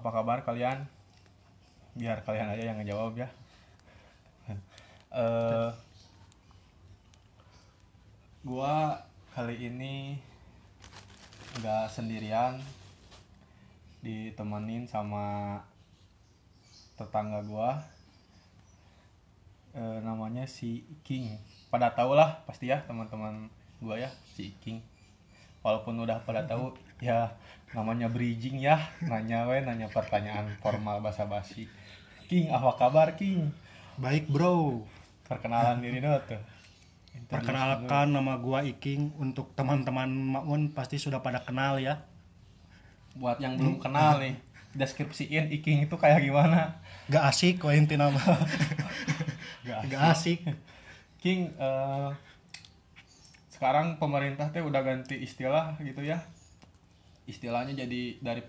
Apa kabar kalian? Biar kalian aja yang ngejawab ya. Eh, gua kali ini nggak sendirian, ditemenin sama tetangga gua. Eh, namanya si King. Pada tau lah pasti ya teman-teman gua ya si King. Walaupun udah pada tahu ya namanya bridging ya nanya we nanya pertanyaan formal basa-basi. King apa kabar King? Baik bro, Perkenalan diri dulu tuh. perkenalkan nama gua Iking untuk teman-teman Makmun pasti sudah pada kenal ya. Buat yang belum kenal nih, deskripsiin Iking itu kayak gimana? Gak asik kok inti nama. Gak Gak asik. King eh, sekarang pemerintah teh udah ganti istilah gitu ya istilahnya jadi dari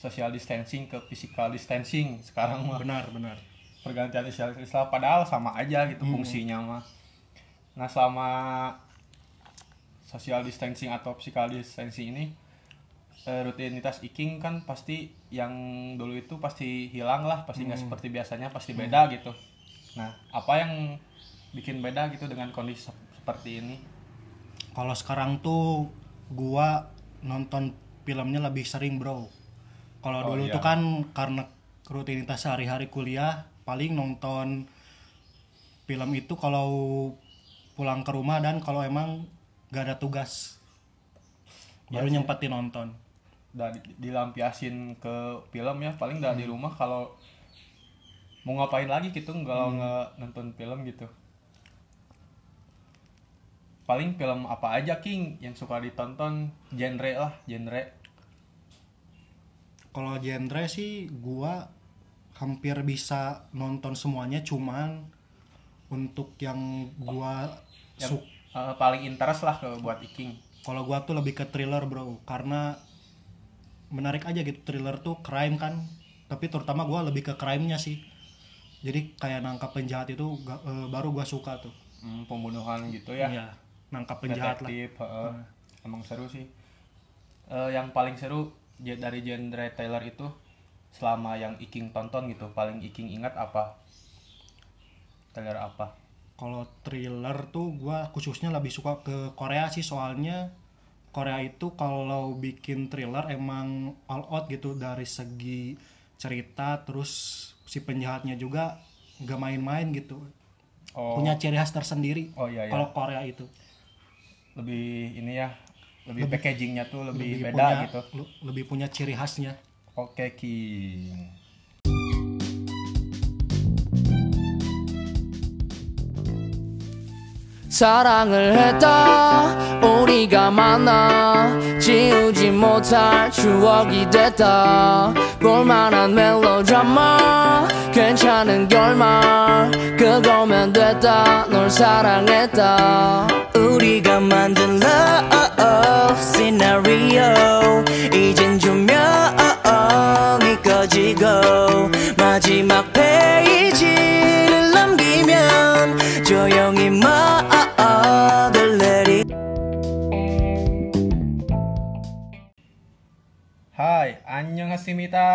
social distancing ke physical distancing sekarang mah. Benar benar. pergantian istilah istilah padahal sama aja gitu fungsinya mah. Nah selama social distancing atau physical distancing ini eh, rutinitas iking kan pasti yang dulu itu pasti hilang lah pasti nggak seperti biasanya pasti beda gitu. Nah apa yang bikin beda gitu dengan kondisi sep- seperti ini? Kalau sekarang tuh gua nonton filmnya lebih sering bro. Kalau Oh, dulu iya. tuh kan karena rutinitas sehari-hari kuliah paling nonton film itu kalau pulang ke rumah dan kalau emang gak ada tugas baru nyempetin nonton. udah di- dilampiasin ke film ya paling udah di rumah kalau mau ngapain lagi gitu nggak nonton film gitu paling film apa aja King yang suka ditonton? Genre lah genre. Kalau genre sih gua hampir bisa nonton semuanya cuman untuk yang gua yang su- eh, paling interest lah ke buat Iking kalau gua tuh lebih ke thriller bro. Karena menarik aja gitu thriller tuh crime kan. Tapi terutama gua lebih ke crime-nya sih. Jadi kayak nangkap penjahat itu eh, baru gua suka tuh. Hmm, pembunuhan gitu ya. Iya, nangkap penjahat lah. Detektif heeh. emang seru sih. Eh, yang paling seru dari genre Taylor itu selama yang Iking tonton gitu paling Iking ingat apa? Taylor apa? Kalau thriller tuh gua khususnya lebih suka ke Korea sih soalnya Korea itu kalau bikin thriller emang all out gitu dari segi cerita terus si penjahatnya juga gak main-main gitu. Oh. Punya ciri khas tersendiri oh iya ya kalau Korea itu lebih ini ya lebih, packagingnya tuh lebih, beda punya, gitu. lebih punya ciri khasnya. Oke King 사랑을 했다. 우리가 만나 지우지 못할 추억이 됐다. 볼만한 멜로드라마 괜찮은 결말 그거면 됐다. 널 사랑했다. 우리가 만든 love scenario 이젠 조명이 꺼지고 마지막 페이지를 넘기면 조용히 막 annyeonghasimita,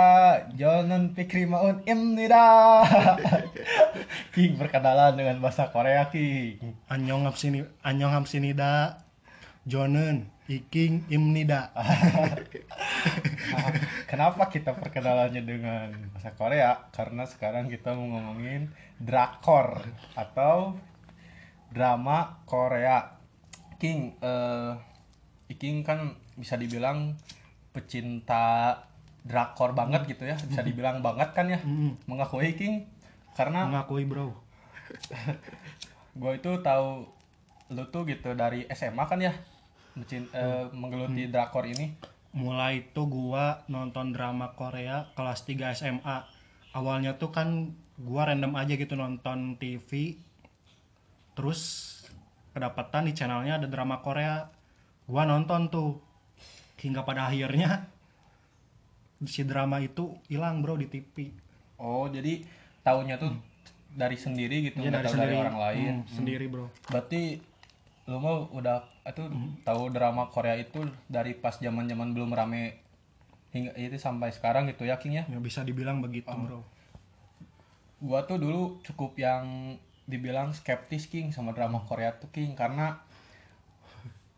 Jonan Fikri Maun Imnida. King berkenalan dengan bahasa Korea King. Annyeong hamsini Annyeong hamsinida Jonen Iking Imnida Nah, kenapa kita perkenalannya dengan bahasa Korea? Karena sekarang kita mau ngomongin drakor atau drama Korea. King, eh, King kan bisa dibilang pecinta drakor banget gitu ya, bisa dibilang banget kan ya, mengakui King. Karena mengakui bro. Gue itu tahu lu tuh gitu dari SMA kan ya, mencin- eh, menggeluti drakor ini. mulai itu gua nonton drama Korea kelas 3 SMA awalnya tuh kan gua random aja gitu nonton TV terus kedapatan di channelnya ada drama Korea. Gua nonton tuh hingga pada akhirnya si drama itu hilang bro di TV Oh, jadi taunya tuh dari sendiri gitu, nggak dari tahu dari sendiri. orang lain. Hmm, sendiri bro. Berarti lu mau udah itu tahu drama Korea itu dari pas zaman zaman belum rame hingga itu sampai sekarang gitu ya King ya? Ya bisa dibilang begitu Oh. bro. Gua tuh dulu cukup yang dibilang skeptis King sama drama Korea tuh King karena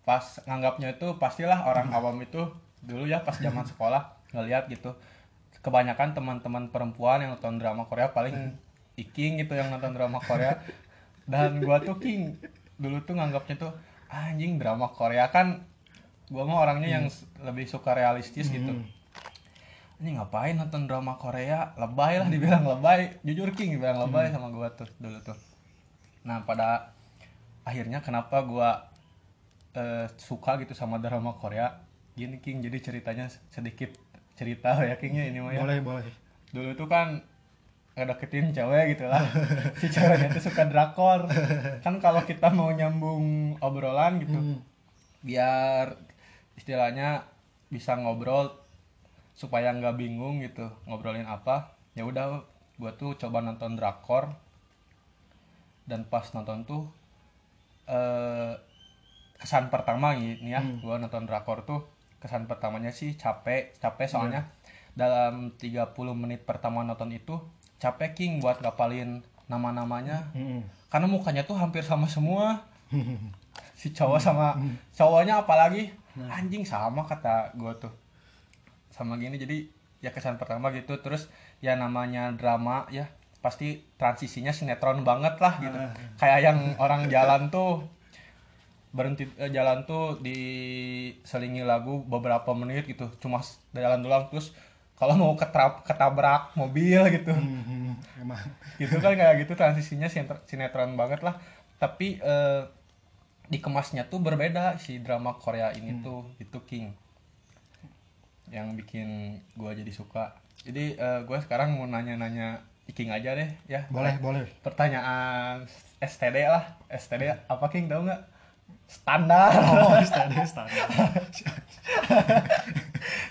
pas nganggapnya itu pastilah orang awam itu dulu ya pas zaman sekolah ngeliat gitu. Kebanyakan teman-teman perempuan yang nonton drama Korea paling iking gitu yang nonton drama Korea. Dan gua tuh King. Dulu tuh nganggapnya tuh anjing drama Korea. Kan gua mah orangnya yang s- lebih suka realistis gitu. Ini ngapain nonton drama Korea? Lebay lah dibilang lebay. Jujur King dibilang lebay sama gua tuh dulu tuh. Nah pada akhirnya kenapa gua eh, suka gitu sama drama Korea? Gini King jadi ceritanya sedikit cerita ya Kingnya ini mah ya. Boleh boleh. Dulu tuh kan ngedeketin cewek gitu lah. Si ceweknya tuh suka drakor. Kan kalau kita mau nyambung obrolan gitu biar istilahnya bisa ngobrol supaya nggak bingung gitu ngobrolin apa. Ya udah gua tuh coba nonton drakor. Dan pas nonton tuh eh kesan pertama ini ya gua nonton drakor tuh kesan pertamanya sih capek capek soalnya. Dalam 30 menit pertama nonton itu capek king buat ngapalin nama-namanya. Mm-mm. karena mukanya tuh hampir sama semua. Si cowok sama cowoknya apalagi? Anjing sama kata gue tuh. Sama gini jadi ya kesan pertama gitu. Terus ya namanya drama ya pasti transisinya sinetron banget lah gitu. Kayak yang orang jalan tuh berhenti eh, jalan tuh diselingi lagu beberapa menit gitu. Cuma jalan doang terus kalau mau ketrap ketabrak mobil gitu. Mhm. emang. Gitu kan kayak gitu transisinya sinetron, banget lah. Tapi eh, dikemasnya tuh berbeda si drama Korea ini tuh itu King. Yang bikin gua jadi suka. Jadi eh, gua sekarang mau nanya-nanya King aja deh ya. Boleh boleh. Pertanyaan STD lah. STD apa King? Tahu nggak standar oh standar standar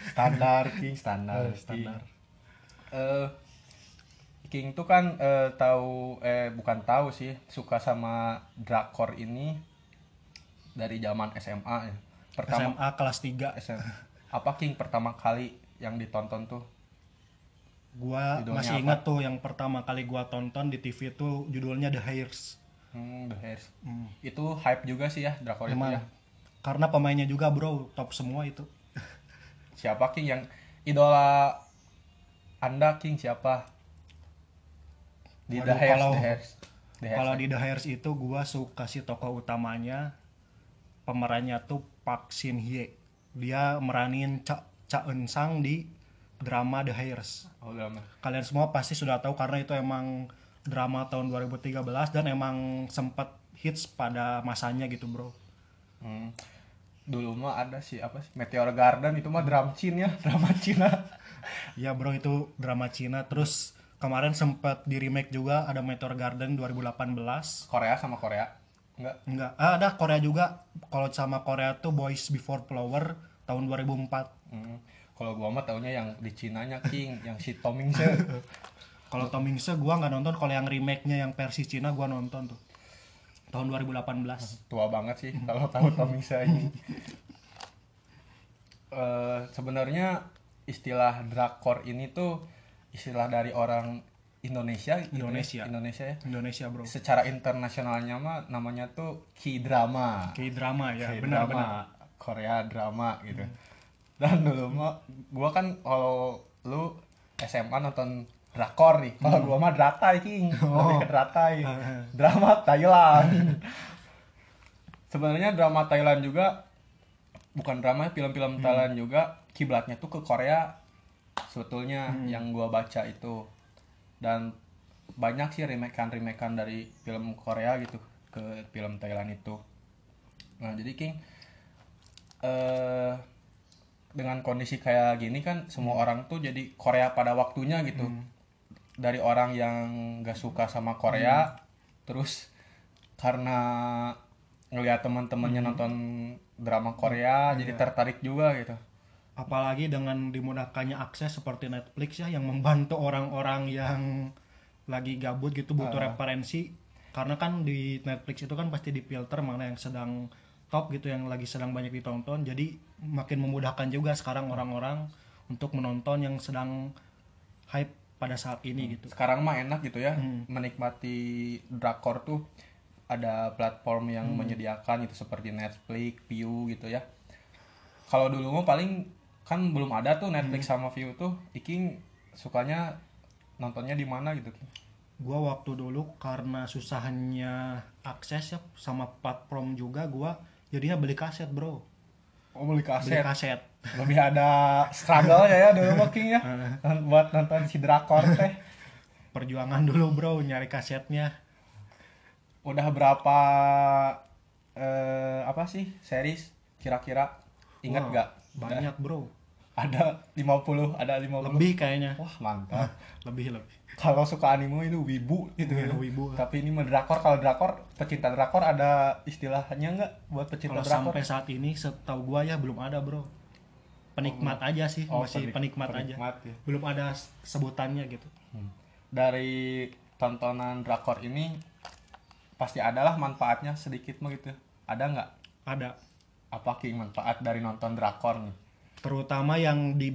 standar King standar Oh, standar. eh King tuh kan eh, tahu eh bukan tahu sih suka sama drakor ini dari zaman SMA ya. Pertama SMA kelas 3 SM. Apa King pertama kali yang ditonton tuh? gua Judulnya masih apa? ingat tuh yang pertama kali gua tonton di TV itu judulnya The Hairs Hmm, The Hairs. Hmm. Itu hype juga sih ya drakor itu Emang ya. karena pemainnya juga bro top semua itu Siapa King yang idola Anda King siapa? Di The Waduh, Hairs, kalau- The Hairs. The Hairs. kalau di The Hairs itu gua suka si tokoh utamanya pemerannya tuh Park Shin Hye dia meranin Cha, Cha Eun Sang di drama The Hairs Oh, drama. kalian semua pasti sudah tahu karena itu emang drama tahun 2013 dan emang sempat hits pada masanya gitu bro Hmm. Dulu mah ada sih apa sih Meteor Garden itu mah drum chin ya, drama Cina. ya bro itu drama Cina terus kemarin sempat di remake juga ada Meteor Garden 2018 Korea sama Korea. Enggak. enggak ah, ada Korea juga kalau sama Korea tuh Boys Before Flower tahun 2004 Hmm. Kalau gua mah taunya yang di Cinanya King, yang si Tomingse. kalau Tom Hanks gua nggak nonton kalau yang remake-nya yang versi Cina gua nonton tuh tahun 2018 Tua banget sih kalau tahu Tomingse ini. Eh, sebenarnya istilah drakor ini tuh istilah dari orang Indonesia gitu ya. Indonesia. Indonesia ya. Indonesia bro Secara internasionalnya mah namanya tuh K-drama. K-drama ya K-drama, benar-benar Korea drama gitu. Dan dulu mah gua kan kalau lu SMA nonton drakor nih. Kalau gua mah dratai king. Lebih ke dratai. Drama Thailand. Sebenarnya drama Thailand juga bukan drama film-film Thailand juga kiblatnya tuh ke Korea sebetulnya yang gua baca itu. Dan banyak sih remakean remakean dari film Korea gitu ke film Thailand itu. Nah jadi King eh dengan kondisi kayak gini kan semua orang tuh jadi Korea pada waktunya gitu dari orang yang gak suka sama Korea terus karena ngelihat teman-temannya nonton drama Korea jadi tertarik juga gitu. Apalagi dengan dimudahkannya akses seperti Netflix ya yang membantu orang-orang yang lagi gabut gitu butuh referensi. Karena kan di Netflix itu kan pasti difilter mana yang sedang top gitu yang lagi sedang banyak ditonton. Jadi makin memudahkan juga sekarang orang-orang untuk menonton yang sedang hype pada saat ini gitu. Sekarang mah enak gitu ya menikmati drakor tuh ada platform yang menyediakan itu seperti Netflix, View gitu ya. Kalau dulu mah paling kan belum ada tuh Netflix sama View tuh, Iking sukanya nontonnya di mana gitu. Gua waktu dulu karena susahnya akses ya sama platform juga gua jadinya beli kaset bro Oh beli beli kaset. kaset Lebih ada struggle ya dulu mah, King ya. Buat nonton si drakor teh. perjuangan dulu bro nyari kasetnya Udah berapa eh apa sih series kira-kira ingat Wah, gak? banyak bro Ada 50, ada 50. lebih kayaknya Wah, mantap. lebih lebih kalau suka anime itu wibu gitu Iya, ya. wibu. Tapi ini mah drakor kalau drakor pecinta drakor ada istilahnya nggak buat pecinta kalau drakor? sampai saat ini setahu gua ya belum ada bro penikmat aja sih Oh, masih penik- penikmat, penikmat aja ya. belum ada sebutannya gitu Dari tontonan drakor ini pasti adalah manfaatnya sedikit mah gitu. Ada nggak? ada Apa king manfaat dari nonton drakor nih? terutama yang di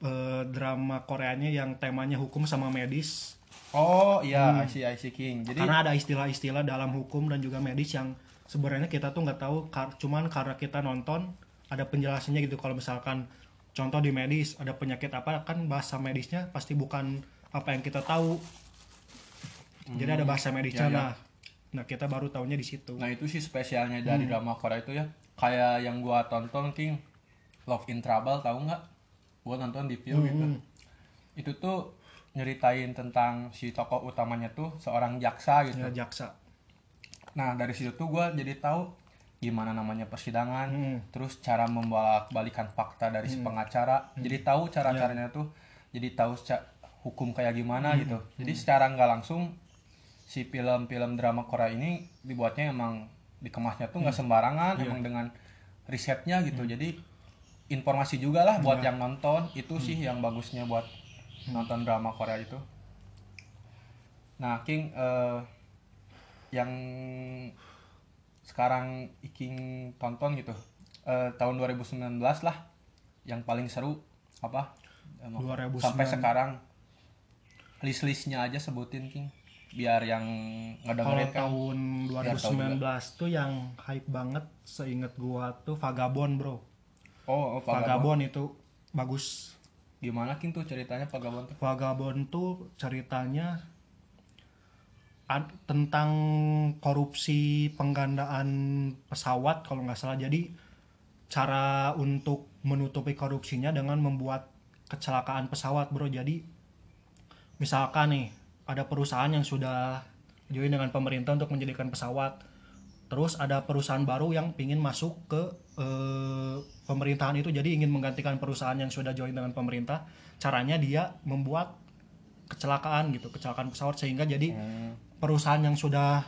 eh, drama Koreanya yang temanya hukum sama medis Oh iya, I see, I see king. Jadi karena ada istilah-istilah dalam hukum dan juga medis yang sebenarnya kita tuh nggak tahu kar- cuman karena kita nonton ada penjelasannya gitu kalau misalkan contoh di medis ada penyakit apa kan bahasa medisnya pasti bukan apa yang kita tahu jadi ada bahasa medisnya iya, iya. nah nah kita baru tahunya di situ Nah itu sih spesialnya dari drama Korea itu ya. Kayak yang gua tonton King Love in Trouble tahu nggak? Gua nonton di view gitu. Itu tuh nyeritain tentang si tokoh utamanya tuh seorang jaksa gitu. ya jaksa Nah dari situ tuh gua jadi tahu gimana namanya persidangan, Hmm. terus cara membolak-balikan fakta dari si pengacara. Jadi tahu cara-caranya tuh, jadi tahu hukum kayak gimana gitu. Jadi secara nggak langsung si film-film drama Korea ini dibuatnya emang dikemasnya tuh nggak sembarangan, emang dengan risetnya gitu. Jadi informasi juga lah buat yang nonton. Itu sih yang bagusnya buat nonton drama Korea itu. Nah, King eh, yang sekarang Iking tonton gitu eh, tahun 2019 lah yang paling seru. Apa? Emang 2019. sampai sekarang. List listnya aja sebutin King biar yang ngedengerin kan. tahun Biar tahu 2019 tuh yang hype banget seinget gua tuh Vagabond bro oh, oh Vagabond. Itu bagus gimana King tuh ceritanya Vagabond tuh Vagabond tuh ceritanya ad- tentang korupsi penggandaan pesawat kalau nggak salah. Jadi cara untuk menutupi korupsinya dengan membuat kecelakaan pesawat, bro. Jadi misalkan nih ada perusahaan yang sudah join dengan pemerintah untuk menjadikan pesawat. Terus ada perusahaan baru yang ingin masuk ke eh, pemerintahan itu, jadi ingin menggantikan perusahaan yang sudah join dengan pemerintah. Caranya dia membuat kecelakaan gitu, kecelakaan pesawat sehingga jadi perusahaan yang sudah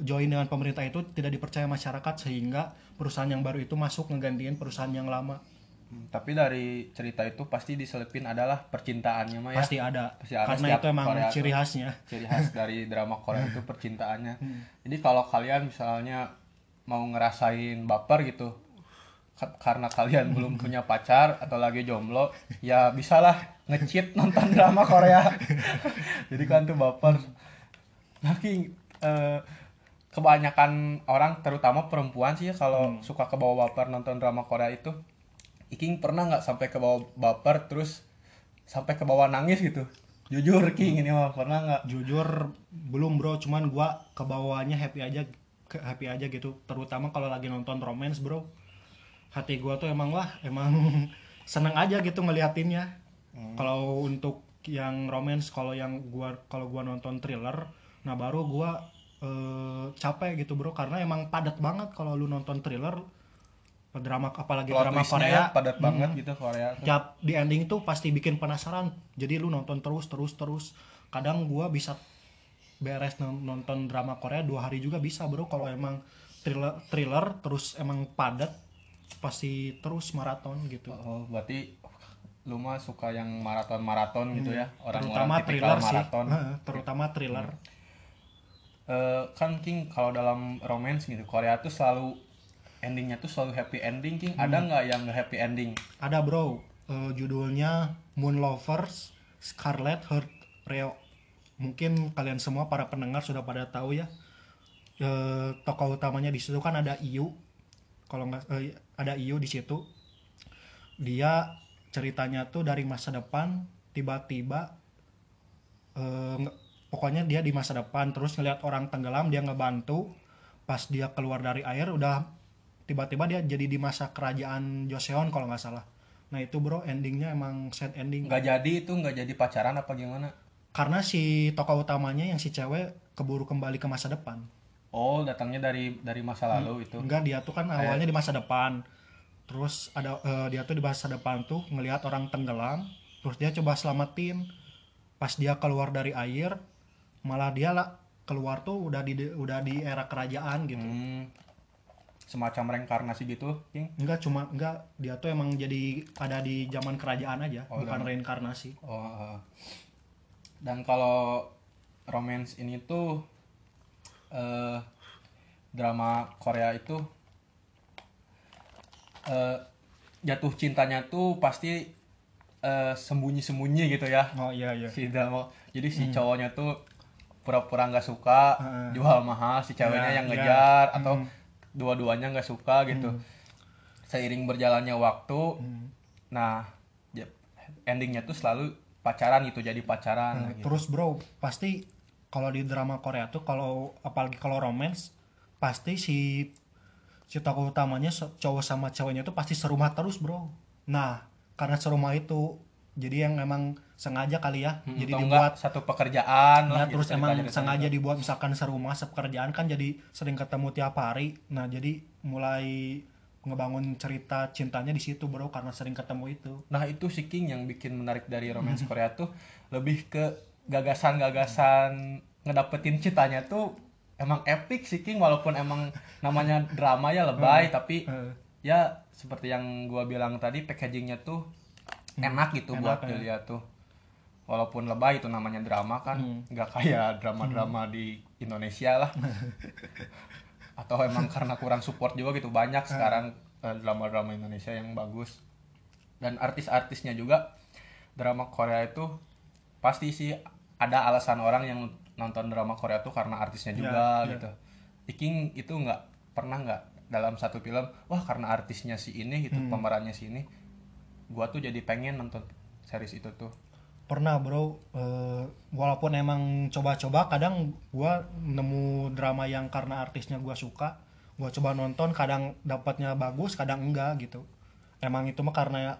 join dengan pemerintah itu tidak dipercaya masyarakat sehingga perusahaan yang baru itu masuk ngegantiin perusahaan yang lama. Hmm, tapi dari cerita itu pasti diselipin adalah percintaannya mah ya Pasti ada. Pasti ada Karena itu emang Korea ciri khasnya. ciri khas dari drama Korea itu percintaannya. Jadi kalau kalian misalnya mau ngerasain baper gitu, karena kalian belum punya pacar atau lagi jomblo, ya bisalah ngecheat nonton drama Korea. Jadi kan tuh baper. King, eh, kebanyakan orang terutama perempuan sih ya kalau suka ke bawah baper nonton drama Korea itu, Iking pernah nggak sampai ke bawah baper terus sampai ke bawah nangis gitu? Jujur King ini mah pernah nggak? Jujur belum bro, cuman gua ke bawahnya happy aja happy aja gitu. Terutama kalau lagi nonton romance bro. Hati gua tuh emang wah emang seneng aja gitu ngeliatinnya. Kalau untuk yang romance, kalau yang gua kalau gua nonton thriller, nah baru gua eh, capek gitu bro karena emang padat banget kalau lu nonton thriller drama apalagi Plot drama Korea ya, padat banget gitu Korea. tuh. tiap di ending tuh pasti bikin penasaran jadi lu nonton terus terus terus kadang gua bisa beres non- nonton drama Korea dua hari juga bisa bro kalau emang thriller thriller terus emang padat pasti terus maraton gitu Oh, berarti lu mah suka yang maraton-maraton gitu ya. terutama Orang-orang tipikal thriller sih maraton. Heeh, terutama thriller eh, kan King kalau dalam romance gitu Korea tuh selalu endingnya tuh selalu happy ending King ada Hmm. nggak yang happy ending Ada bro, eh, judulnya Moon Lovers Scarlet Heart Reo. Mungkin kalian semua para pendengar sudah pada tahu ya. Eh, tokoh utamanya di situ kan ada Iu. Kalau nggak eh, ada Iu di situ. Dia ceritanya tuh dari masa depan tiba-tiba eh, pokoknya dia di masa depan terus ngelihat orang tenggelam dia ngebantu. Pas dia keluar dari air udah tiba-tiba dia jadi di masa kerajaan Joseon kalau nggak salah. Nah itu bro endingnya emang sad ending. Nggak jadi itu nggak jadi pacaran apa gimana? Karena si tokoh utamanya yang si cewek keburu kembali ke masa depan oh datangnya dari dari masa Hmm. lalu itu. enggak dia tuh kan awalnya di masa depan. Terus ada eh, dia tuh di masa depan tuh ngelihat orang tenggelam terus dia coba selamatin. Pas dia keluar dari air malah dia lah keluar tuh udah di udah di era kerajaan gitu. Hmm, semacam reinkarnasi gitu King? Enggak cuma enggak. Dia tuh emang jadi ada di zaman kerajaan aja Oh, bukan dan- reinkarnasi. Oh, uh. dan kalau romance ini tuh eh drama Korea itu eh jatuh cintanya tuh pasti eh, sembunyi-sembunyi gitu ya oh iya iya si drama. Jadi si cowoknya tuh pura-pura nggak suka, Heeh. jual mahal, si ceweknya Ya, yang ya. ngejar atau dua-duanya nggak suka gitu. Seiring berjalannya waktu, nah ya, endingnya tuh selalu pacaran gitu, jadi pacaran. Nah, gitu. Terus bro, pasti kalau di drama Korea tuh kalau apalagi kalau romance pasti si si tokoh utamanya cowok sama ceweknya tuh pasti serumah terus bro. Nah karena serumah itu jadi yang emang sengaja kali ya, Hmm, jadi dibuat satu pekerjaan ya lah gitu, terus emang cerita-cerita sengaja gitu. dibuat misalkan serumah sepekerjaan kan jadi sering ketemu tiap hari. Nah jadi mulai ngebangun cerita cintanya di situ bro karena sering ketemu itu. Nah itu si King yang bikin menarik dari romance. Korea tuh lebih ke gagasan-gagasan ngedapetin cintanya tuh emang epic sih King. Walaupun emang namanya drama ya lebay tapi Eh, ya seperti yang gua bilang tadi packagingnya tuh enak gitu Hmm. Enak, buat ya. dilihat tuh. Walaupun lebay itu namanya drama kan. Hmm. nggak kayak drama-drama di Indonesia lah. Atau emang karena kurang support juga gitu. Banyak sekarang eh, drama-drama Indonesia yang bagus. Dan artis-artisnya juga drama Korea itu pasti sih ada alasan orang yang nonton drama Korea tuh karena artisnya Ya, juga ya. gitu Iking itu nggak pernah nggak dalam satu film wah karena artisnya si ini gitu Hmm. pemerannya si ini gua tuh jadi pengen nonton series itu tuh pernah bro Eh, walaupun emang coba-coba kadang gua nemu drama yang karena artisnya gua suka gua coba nonton kadang dapatnya bagus kadang enggak gitu emang itu mah karena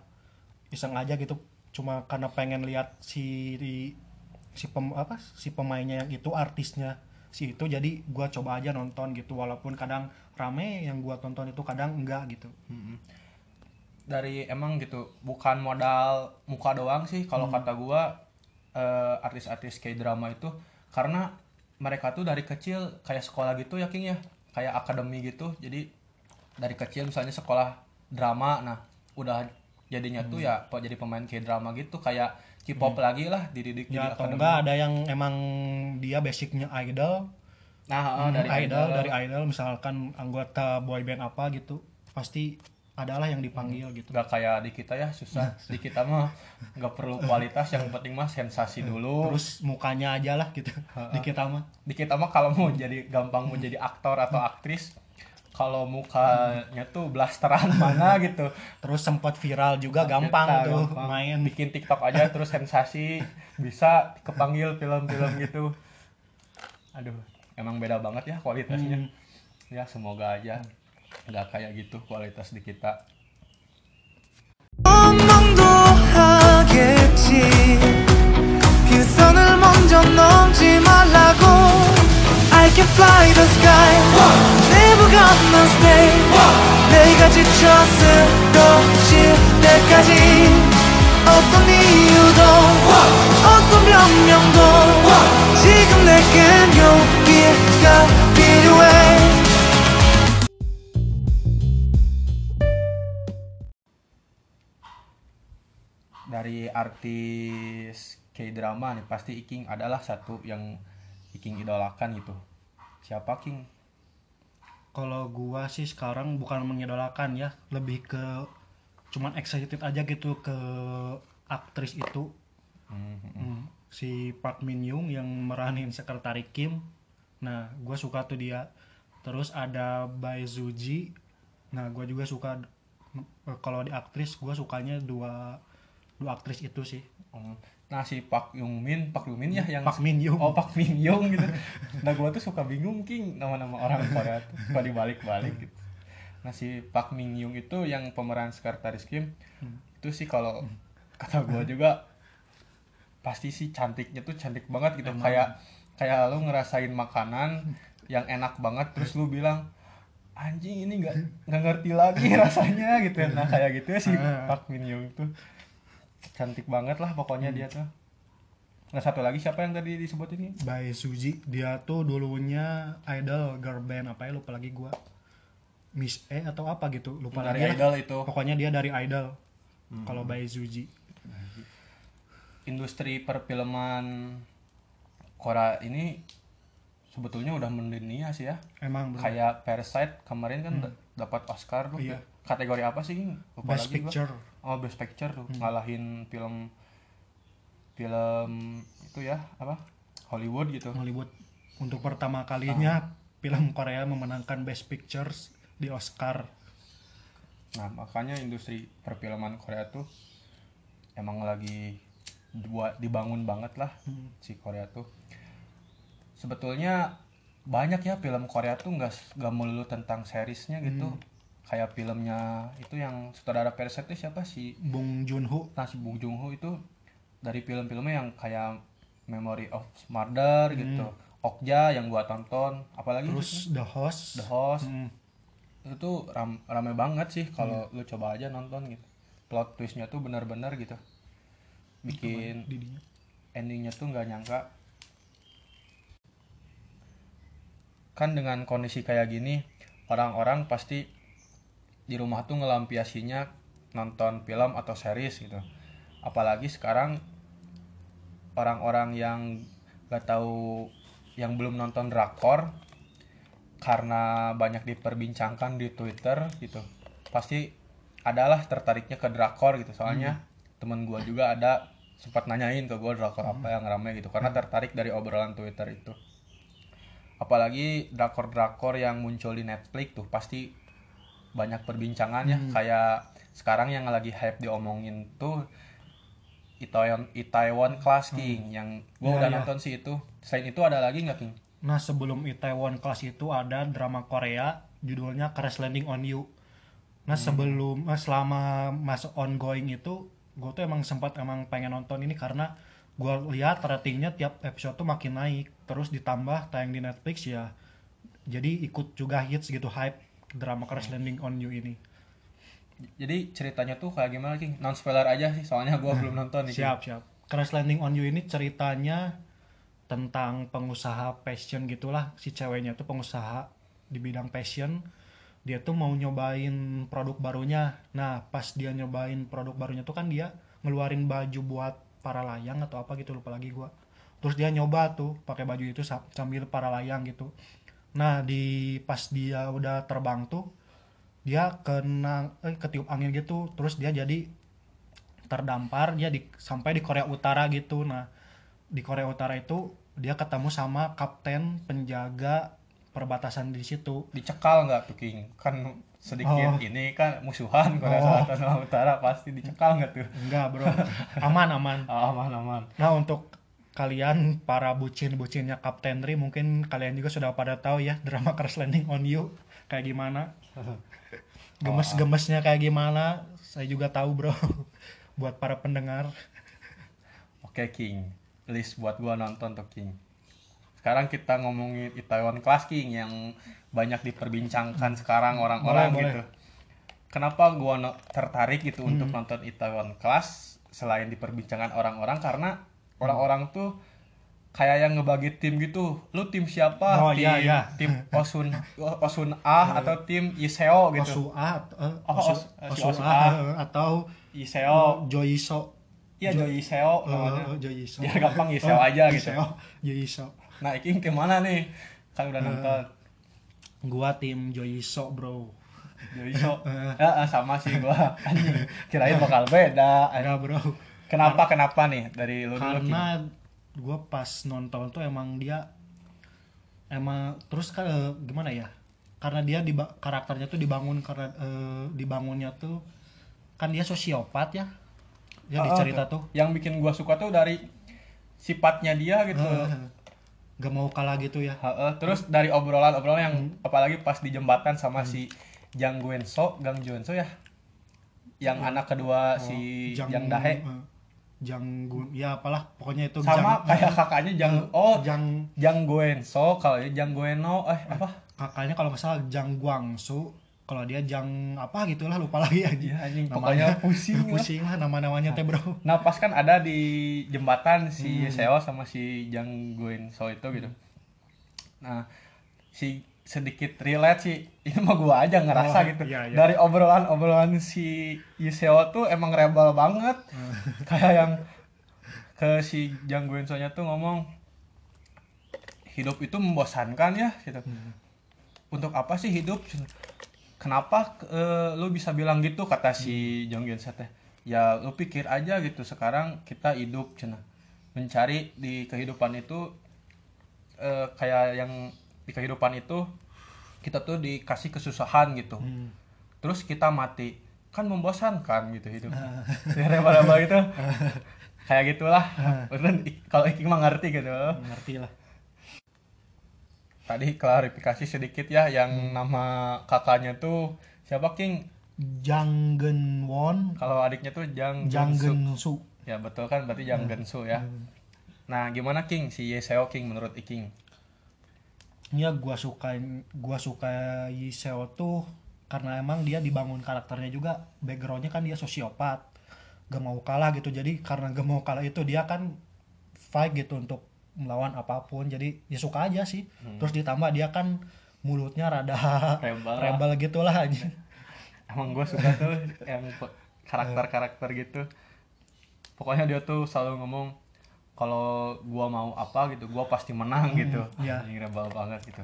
iseng aja gitu cuma karena pengen lihat si si pem, apa si pemainnya yang itu artisnya si itu jadi gua coba aja nonton gitu walaupun kadang rame yang gua tonton itu kadang enggak gitu. Dari emang gitu bukan modal muka doang sih kalau kata gua eh, artis-artis kayak drama itu karena mereka tuh dari kecil kayak sekolah gitu ya King ya? Kayak akademi gitu jadi dari kecil misalnya sekolah drama nah udah jadinya tuh ya jadi pemain kayak drama gitu kayak K-pop lagi lah dididik ya atau enggak ada yang emang dia basicnya idol. Nah eh, Hmm, dari idol, dari idol misalkan anggota boyband apa gitu pasti adalah yang dipanggil gitu. Nggak kayak di kita ya susah. Di kita mah nggak perlu kualitas yang penting mah sensasi dulu. Terus mukanya aja lah gitu. Di kita mah. Di kita mah kalau mau jadi gampang mau jadi aktor atau aktris kalau mukanya tuh blasteran mana gitu. Terus sempat viral juga nah, gampang kita, tuh. gampang. main. Bikin TikTok aja terus sensasi bisa kepanggil film-film gitu. Aduh emang beda banget ya kualitasnya. Hmm. ya semoga aja nggak kayak gitu kualitas di kita. I can fly the sky Never gonna stay 내가 지쳐 쓰러질 때까지 어떤 이유도 어떤 변명도 지금 내겐 용기가 필요해 dari artis K-drama nih pasti Iking adalah satu yang Iking idolakan gitu siapa King Kalau gua sih sekarang bukan mengidolakan ya, lebih ke cuman excited aja gitu ke aktris itu. Hmm, Si Park Min Young yang meranin sekretari Kim. Nah, gua suka tuh dia. Terus ada Bae Su Ji. Nah, gua juga suka kalau di aktris gua sukanya dua dua aktris itu sih. Hmm. Nah si Pak Yung Min Pak Yung Min ya yang Park Min Young. oh Pak Min Young gitu. Nah gua tuh suka bingung King nama-nama orang Korea tuh. Suka dibalik-balik gitu. Nah si Pak Min Young itu yang pemeran sekretaris Kim itu sih kalau kata gua juga pasti sih cantiknya tuh cantik banget gitu. Emang. kayak kayak lu ngerasain makanan yang enak banget terus lu bilang anjing ini nggak nggak ngerti lagi rasanya gitu ya. Nah kayak gitu ya si Ah. Pak Min Young tuh cantik banget lah pokoknya dia tuh. Nah satu lagi siapa yang tadi disebut ini? Bae Suji dia tuh dulunya idol girl band apa ya? Lupa lagi gua. Miss E atau apa gitu. Lupa dari lagi idol itu. Pokoknya dia dari idol. Kalau Bae Suji industri perfilman Korea ini sebetulnya udah mendunia sih ya. Emang bro. kayak Parasite kemarin kan d- dapat Oscar tuh. Iya. kategori apa sih? Lupa Best lagi gua. Oh Best Picture tuh ngalahin film film itu ya apa? Hollywood gitu. Hollywood. Untuk pertama kalinya film Korea memenangkan Best Pictures di Oscar. Nah, makanya industri perfilman Korea tuh emang lagi buat dibangun banget lah Hmm. si Korea tuh. Sebetulnya banyak ya film Korea tuh nggak nggak melulu tentang seriesnya gitu. Kayak filmnya itu yang sutradara Parasite itu siapa? Sih? Bong Joon Ho Nah, si Bong Joon Ho itu dari film-filmnya yang kayak Memory of Murder gitu. Okja yang gua tonton, apalagi terus The Host. The Host. Hmm. itu tuh ram, rame banget sih kalau lu coba aja nonton gitu. Plot twistnya tuh benar-benar gitu. Bikin endingnya tuh nggak nyangka. Kan dengan kondisi kayak gini orang-orang pasti di rumah tuh ngelampiasinya nonton film atau series gitu. Apalagi sekarang orang-orang yang gak tahu yang belum nonton drakor karena banyak diperbincangkan di Twitter gitu pasti adalah tertariknya ke drakor gitu. Soalnya temen gua juga ada sempat nanyain ke gua drakor apa yang rame gitu karena tertarik dari obrolan Twitter itu. Apalagi drakor-drakor yang muncul di Netflix tuh pasti banyak perbincangannya kayak sekarang yang lagi hype diomongin tuh Itaewon Itaewon Class King. Yang gua Ya, udah ya. nonton sih itu. Selain itu ada lagi nggak King? Nah sebelum Itaewon Class itu ada drama Korea judulnya Crash Landing on You. Nah sebelum eh, selama masuk ongoing itu gue tuh emang sempat emang pengen nonton ini karena gue lihat ratingnya tiap episode tuh makin naik. Terus ditambah tayang di Netflix ya jadi ikut juga hits gitu hype drama Crash Landing on You ini. Jadi ceritanya tuh kayak gimana King? Non spoiler aja sih, soalnya gua belum nonton nih. King. siap siap. Crash Landing on You ini ceritanya tentang pengusaha passion gitulah. Si ceweknya tuh pengusaha di bidang passion. Dia tuh mau nyobain produk barunya. Nah pas dia nyobain produk barunya tuh kan dia ngeluarin baju buat para layang atau apa gitu lupa lagi gua. Terus dia nyoba tuh pakai baju itu sa- sambil para layang gitu nah di pas dia udah terbang tuh dia kena eh, ketiup angin gitu terus dia jadi terdampar dia di, sampai di Korea Utara gitu nah di Korea Utara itu dia ketemu sama kapten penjaga perbatasan di situ Dicekal nggak tuh King? Kan sedikit Oh. ini kan musuhan Korea Oh. Selatan sama Utara pasti dicekal nggak tuh? enggak bro aman aman Ah, aman aman. nah untuk kalian para bucin-bucinnya Kapten Ri mungkin kalian juga sudah pada tahu ya drama Crash Landing on You. Kayak gimana? Gemes-gemesnya kayak gimana? Saya juga tahu bro. Buat para pendengar. Oke King, list buat gua nonton tuh King. Sekarang kita ngomongin Itaewon Class King yang banyak diperbincangkan sekarang orang-orang Boleh, gitu. Kenapa gua no- tertarik gitu untuk nonton Itaewon Class selain diperbincangkan orang-orang? Karena orang-orang tuh kayak yang ngebagi tim gitu. Lu tim siapa? Oh, tim iya, iya. tim Osun Osun A atau tim Iseo gitu. Osua eh, Oh, Osu- Os- si Osua, Osua. eh, atau Iseo. Joiso Iya Jo Iseo Eh, namanya. Joiso Biar gampang Iseo aja gitu. Iseo, Joiso Nah, King ke mana nih? kan udah nonton gua tim Joiso bro jadi so ya, eh, sama sih gua kirain bakal beda enggak bro kenapa kenapa nih? Dari lu karena gua pas nonton tuh emang dia emang terus kan eh, gimana ya? Karena dia di karakternya tuh dibangun karena eh, dibangunnya tuh kan dia sosiopat ya? Ya di Ah, cerita tuh. tuh. Yang bikin gua suka tuh dari sifatnya dia gitu. Eh, gak mau kalah gitu ya. Heeh, terus dari obrolan-obrolan yang apalagi pas di jembatan sama si Jang Guenso, Gang Juenso ya. Yang anak kedua si Jang, Dahe. eh, Jang Gun ya apalah pokoknya itu Sama Jang- kayak kakaknya Jang oh Jang Jang Guenso kalau ya Jang Gueno eh apa? kakaknya kalau nggak salah Jang Guangsu kalau dia Jang apa gitulah lupa lagi aja Iya anjing Namanya- pokoknya pusing lah. pusing lah nama-namanya teh bro Nah pas kan ada di jembatan si Hmm. Seo sama si Jang Guenso itu gitu. Nah si sedikit relate sih. Ini mah gua aja ngerasa Oh, gitu. iya, iya. dari obrolan obrolan si Yuseo tuh emang rebel banget. Hmm. kayak yang ke si Jang Guenso nya tuh ngomong hidup itu membosankan ya gitu. Hmm. untuk apa sih hidup? Kenapa eh, lu bisa bilang gitu? kata si Jong Gyun teh. Ya lu pikir aja gitu sekarang kita hidup cina mencari di kehidupan itu eh, kayak yang di kehidupan itu kita tuh dikasih kesusahan gitu. Hmm. terus kita mati. Kan membosankan gitu hidup. Ya reba-reba gitu. Kayak gitulah. I- kalau Iking mah ngerti gitu. Ngerti lah tadi klarifikasi sedikit ya yang nama kakaknya tuh siapa King? Jang Gen Won. Kalau adiknya tuh Jang Jang Gensu. Gen Su. Ya betul kan? Berarti Jang Gensu ya. Nah gimana King? Si Yeseo King menurut Iking ya gua suka gua suka Yiseo tuh karena emang dia dibangun karakternya juga backgroundnya kan dia sosiopat gak mau kalah gitu. Jadi karena gak mau kalah itu dia kan fight gitu untuk melawan apa pun. Jadi ya suka aja sih. Terus ditambah dia kan mulutnya rada Rebel lah. rebel gitulah aja emang gue suka tuh yang karakter-karakter gitu. Pokoknya dia tuh selalu ngomong kalau gua mau apa gitu gua pasti menang gitu. iya. Anjing rebel banget gitu.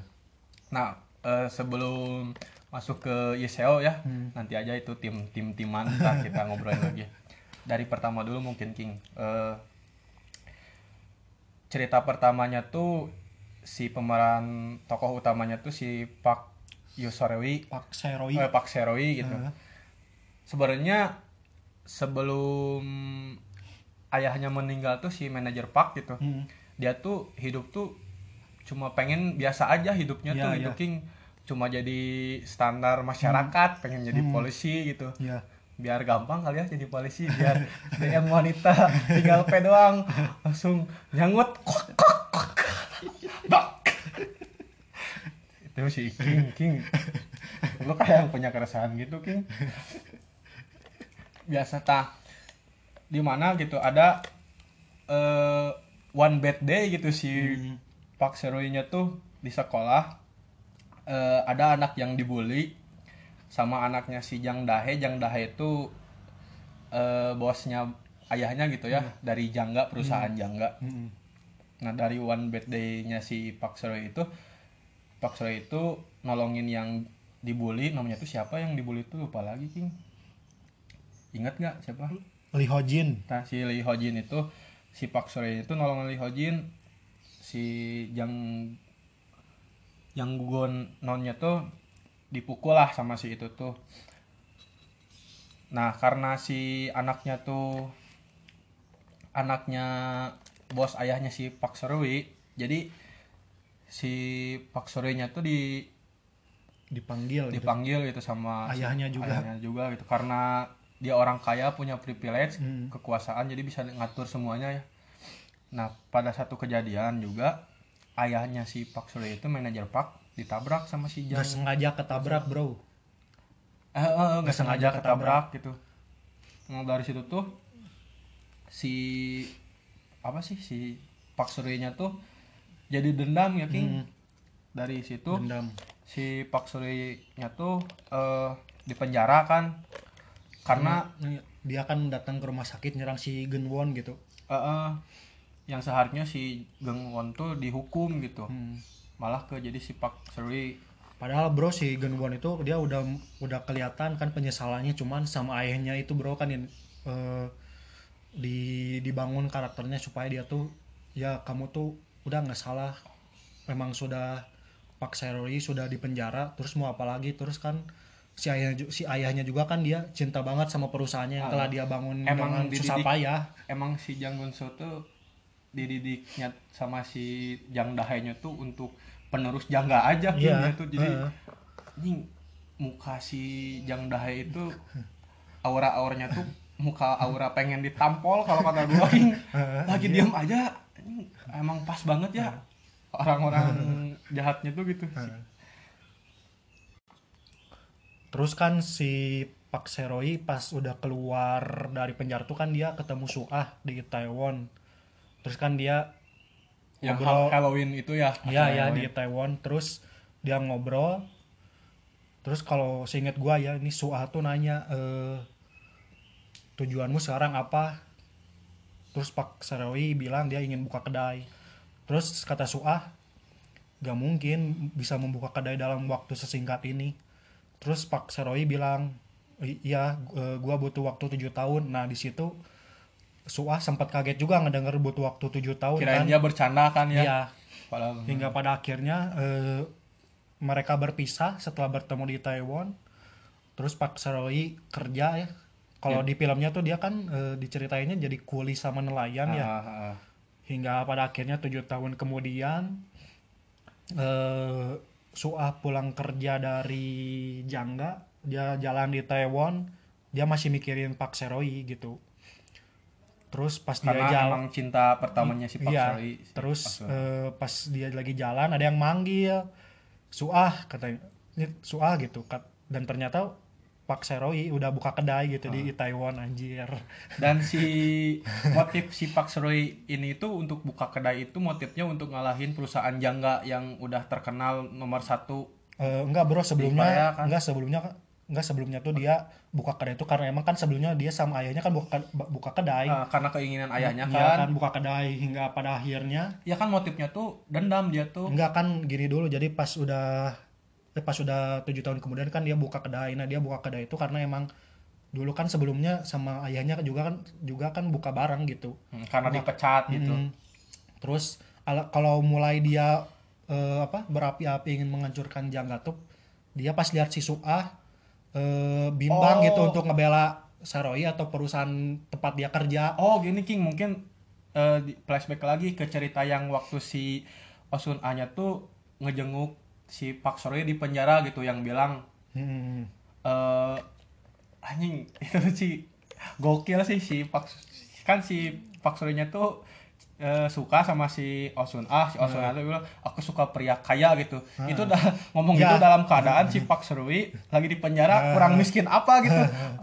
Nah eh, sebelum masuk ke Yeseo ya nanti aja itu tim tim timan ntar kita ngobrolin lagi. Dari pertama dulu mungkin King. Eh, cerita pertamanya tuh si pemeran tokoh utamanya tuh si Pak Yosorewi Pak Seroi eh, Pak Seroi gitu. Heeh. Sebenarnya sebelum ayahnya meninggal tuh si manajer Pak gitu. Hmm. Dia tuh hidup tuh cuma pengen biasa aja hidupnya Iya, tuh iya. gitu King. Cuma jadi standar masyarakat, pengen jadi polisi gitu. ya Biar gampang kali ya jadi polisi, biar DM wanita tinggal pe doang langsung nyangut kok kok kok. Itu si King King. Lu kayak yang punya keresahan gitu King. Biasa tah di mana gitu ada eh one bad day gitu si Pak Seroy-nya tuh di sekolah eh, ada anak yang dibully sama anaknya si Jang Dahe. Jang Dahe itu eh, bosnya ayahnya gitu ya dari Jangga perusahaan Jangga. Hmm. nah dari one bad day-nya si Pak Seroy itu Pak Seroy itu nolongin yang dibully namanya tuh siapa yang dibully itu lupa lagi King. Ingat nggak siapa Lee Ho Jin Nah, si Lee Ho Jin itu si Pak Sore itu nolongin Lee Ho Jin si yang yang gugon nonnya tuh dipukul lah sama si itu tuh. Nah, karena si anaknya tuh anaknya bos ayahnya si Pak Serwi, jadi si Pak Sore-nya tuh di dipanggil gitu. dipanggil gitu sama si Ayahnya juga. ayahnya juga gitu karena dia orang kaya punya privilege Hmm. kekuasaan jadi bisa ngatur semuanya ya. Nah pada satu kejadian juga ayahnya si Pak Surya itu manajer Pak ditabrak sama si Jang Gak sengaja ketabrak bro. Eh, eh, eh, nggak sengaja sengaja ketabrak gitu. Nah dari situ tuh si apa sih si Pak Surya tuh jadi dendam ya King. Hmm. dari situ dendam. si Pak Surya tuh eh, dipenjara kan karena Nah, dia kan datang ke rumah sakit nyerang si Genwon gitu. Eh, eh, yang seharusnya si Geng Won tuh dihukum gitu. Hmm. malah ke jadi si Pak Suri Padahal bro si Genwon itu dia udah udah kelihatan kan penyesalannya cuman sama ayahnya itu bro kan yang eh, di dibangun karakternya supaya dia tuh ya kamu tuh udah nggak salah. Memang sudah Pak Seroi sudah di penjara terus mau apa lagi? Terus kan si ayahnya si ayahnya juga kan dia cinta banget sama perusahaannya yang Ah. telah dia bangun Emang dengan susah dididik- payah emang si Jang Gunso tuh dididiknya sama si Jang Dahenya tuh untuk penerus Jangga aja King, Iya, ya tuh jadi heeh. anjing muka si Jang Dahe itu aura-auranya tuh muka aura pengen ditampol kalau kata King. lagi diam aja anjing, emang pas banget ya orang-orang jahatnya tuh gitu sih. Terus kan si Pak Seroi pas udah keluar dari penjara tuh kan dia ketemu Suah di Taiwan. Terus kan dia yang ngobrol Hal- Halloween itu ya ya ya Halloween. di Taiwan terus dia ngobrol. Terus kalau seingat gua ya ini Suah tuh nanya eh, tujuanmu sekarang apa? Terus Pak Seroi bilang dia ingin buka kedai. Terus kata Suah gak mungkin bisa membuka kedai dalam waktu sesingkat ini. Terus Pak Seroi bilang, "I- iya, eh, gua butuh waktu tujuh tahun. Nah di situ Suah sempat kaget juga ngedenger butuh waktu tujuh tahun kirain kan. dia bercanda kan ya Iya. Padahal- Hingga pada akhirnya eh, mereka berpisah setelah bertemu di Taiwan. Terus Pak Seroi kerja ya. Kalau di filmnya tuh dia kan eh, diceritainnya jadi kuli sama nelayan ya Ah, ah, ah. hingga pada akhirnya tujuh tahun kemudian eh Suah pulang kerja dari Jangga dia jalan di Taiwan dia masih mikirin Pak Seroi gitu. Terus pas dia karena jalan emang cinta pertamanya si Pak iya, Sari si terus Pak Sari. eh, pas dia lagi jalan ada yang manggil. Suah katanya "Ini Suah gitu. Dan ternyata Pak Seroi udah buka kedai gitu Ah. di Taiwan anjir. Dan si motif si Pak Seroy ini tuh untuk buka kedai itu motifnya untuk ngalahin perusahaan jangga yang udah terkenal nomor satu. Eh, enggak bro sebelumnya kan? enggak sebelumnya enggak sebelumnya tuh dia buka kedai itu karena emang kan sebelumnya dia sama ayahnya kan buka buka kedai. Eh, karena keinginan ayahnya Iya kan kan. buka kedai hingga pada akhirnya. Ya kan motifnya tuh dendam dia tuh. Enggak kan gini dulu jadi pas udah pas udah tujuh tahun kemudian kan dia buka kedai. Nah dia buka kedai itu karena emang dulu kan sebelumnya sama ayahnya juga kan juga kan buka barang gitu. Hmm, karena dipecat gitu. terus ala- kalau mulai dia eh, apa berapi-api ingin menghancurkan Janggatup dia pas lihat si Suah eh, bimbang Oh. gitu untuk ngebela Saroi atau perusahaan tempat dia kerja. Oh gini King. Mungkin eh, di- flashback lagi ke cerita yang waktu si Osun Anya tuh ngejenguk si Pak Seroy di penjara gitu yang bilang Hmm. eh anjing itu sih gokil sih si Pak kan si Pak Surya tuh eh, suka sama si Osun. Ah si Osun Ah tuh bilang aku suka pria kaya gitu. Itu udah ngomong Ya. gitu dalam keadaan si Pak Surya lagi di penjara kurang miskin apa gitu.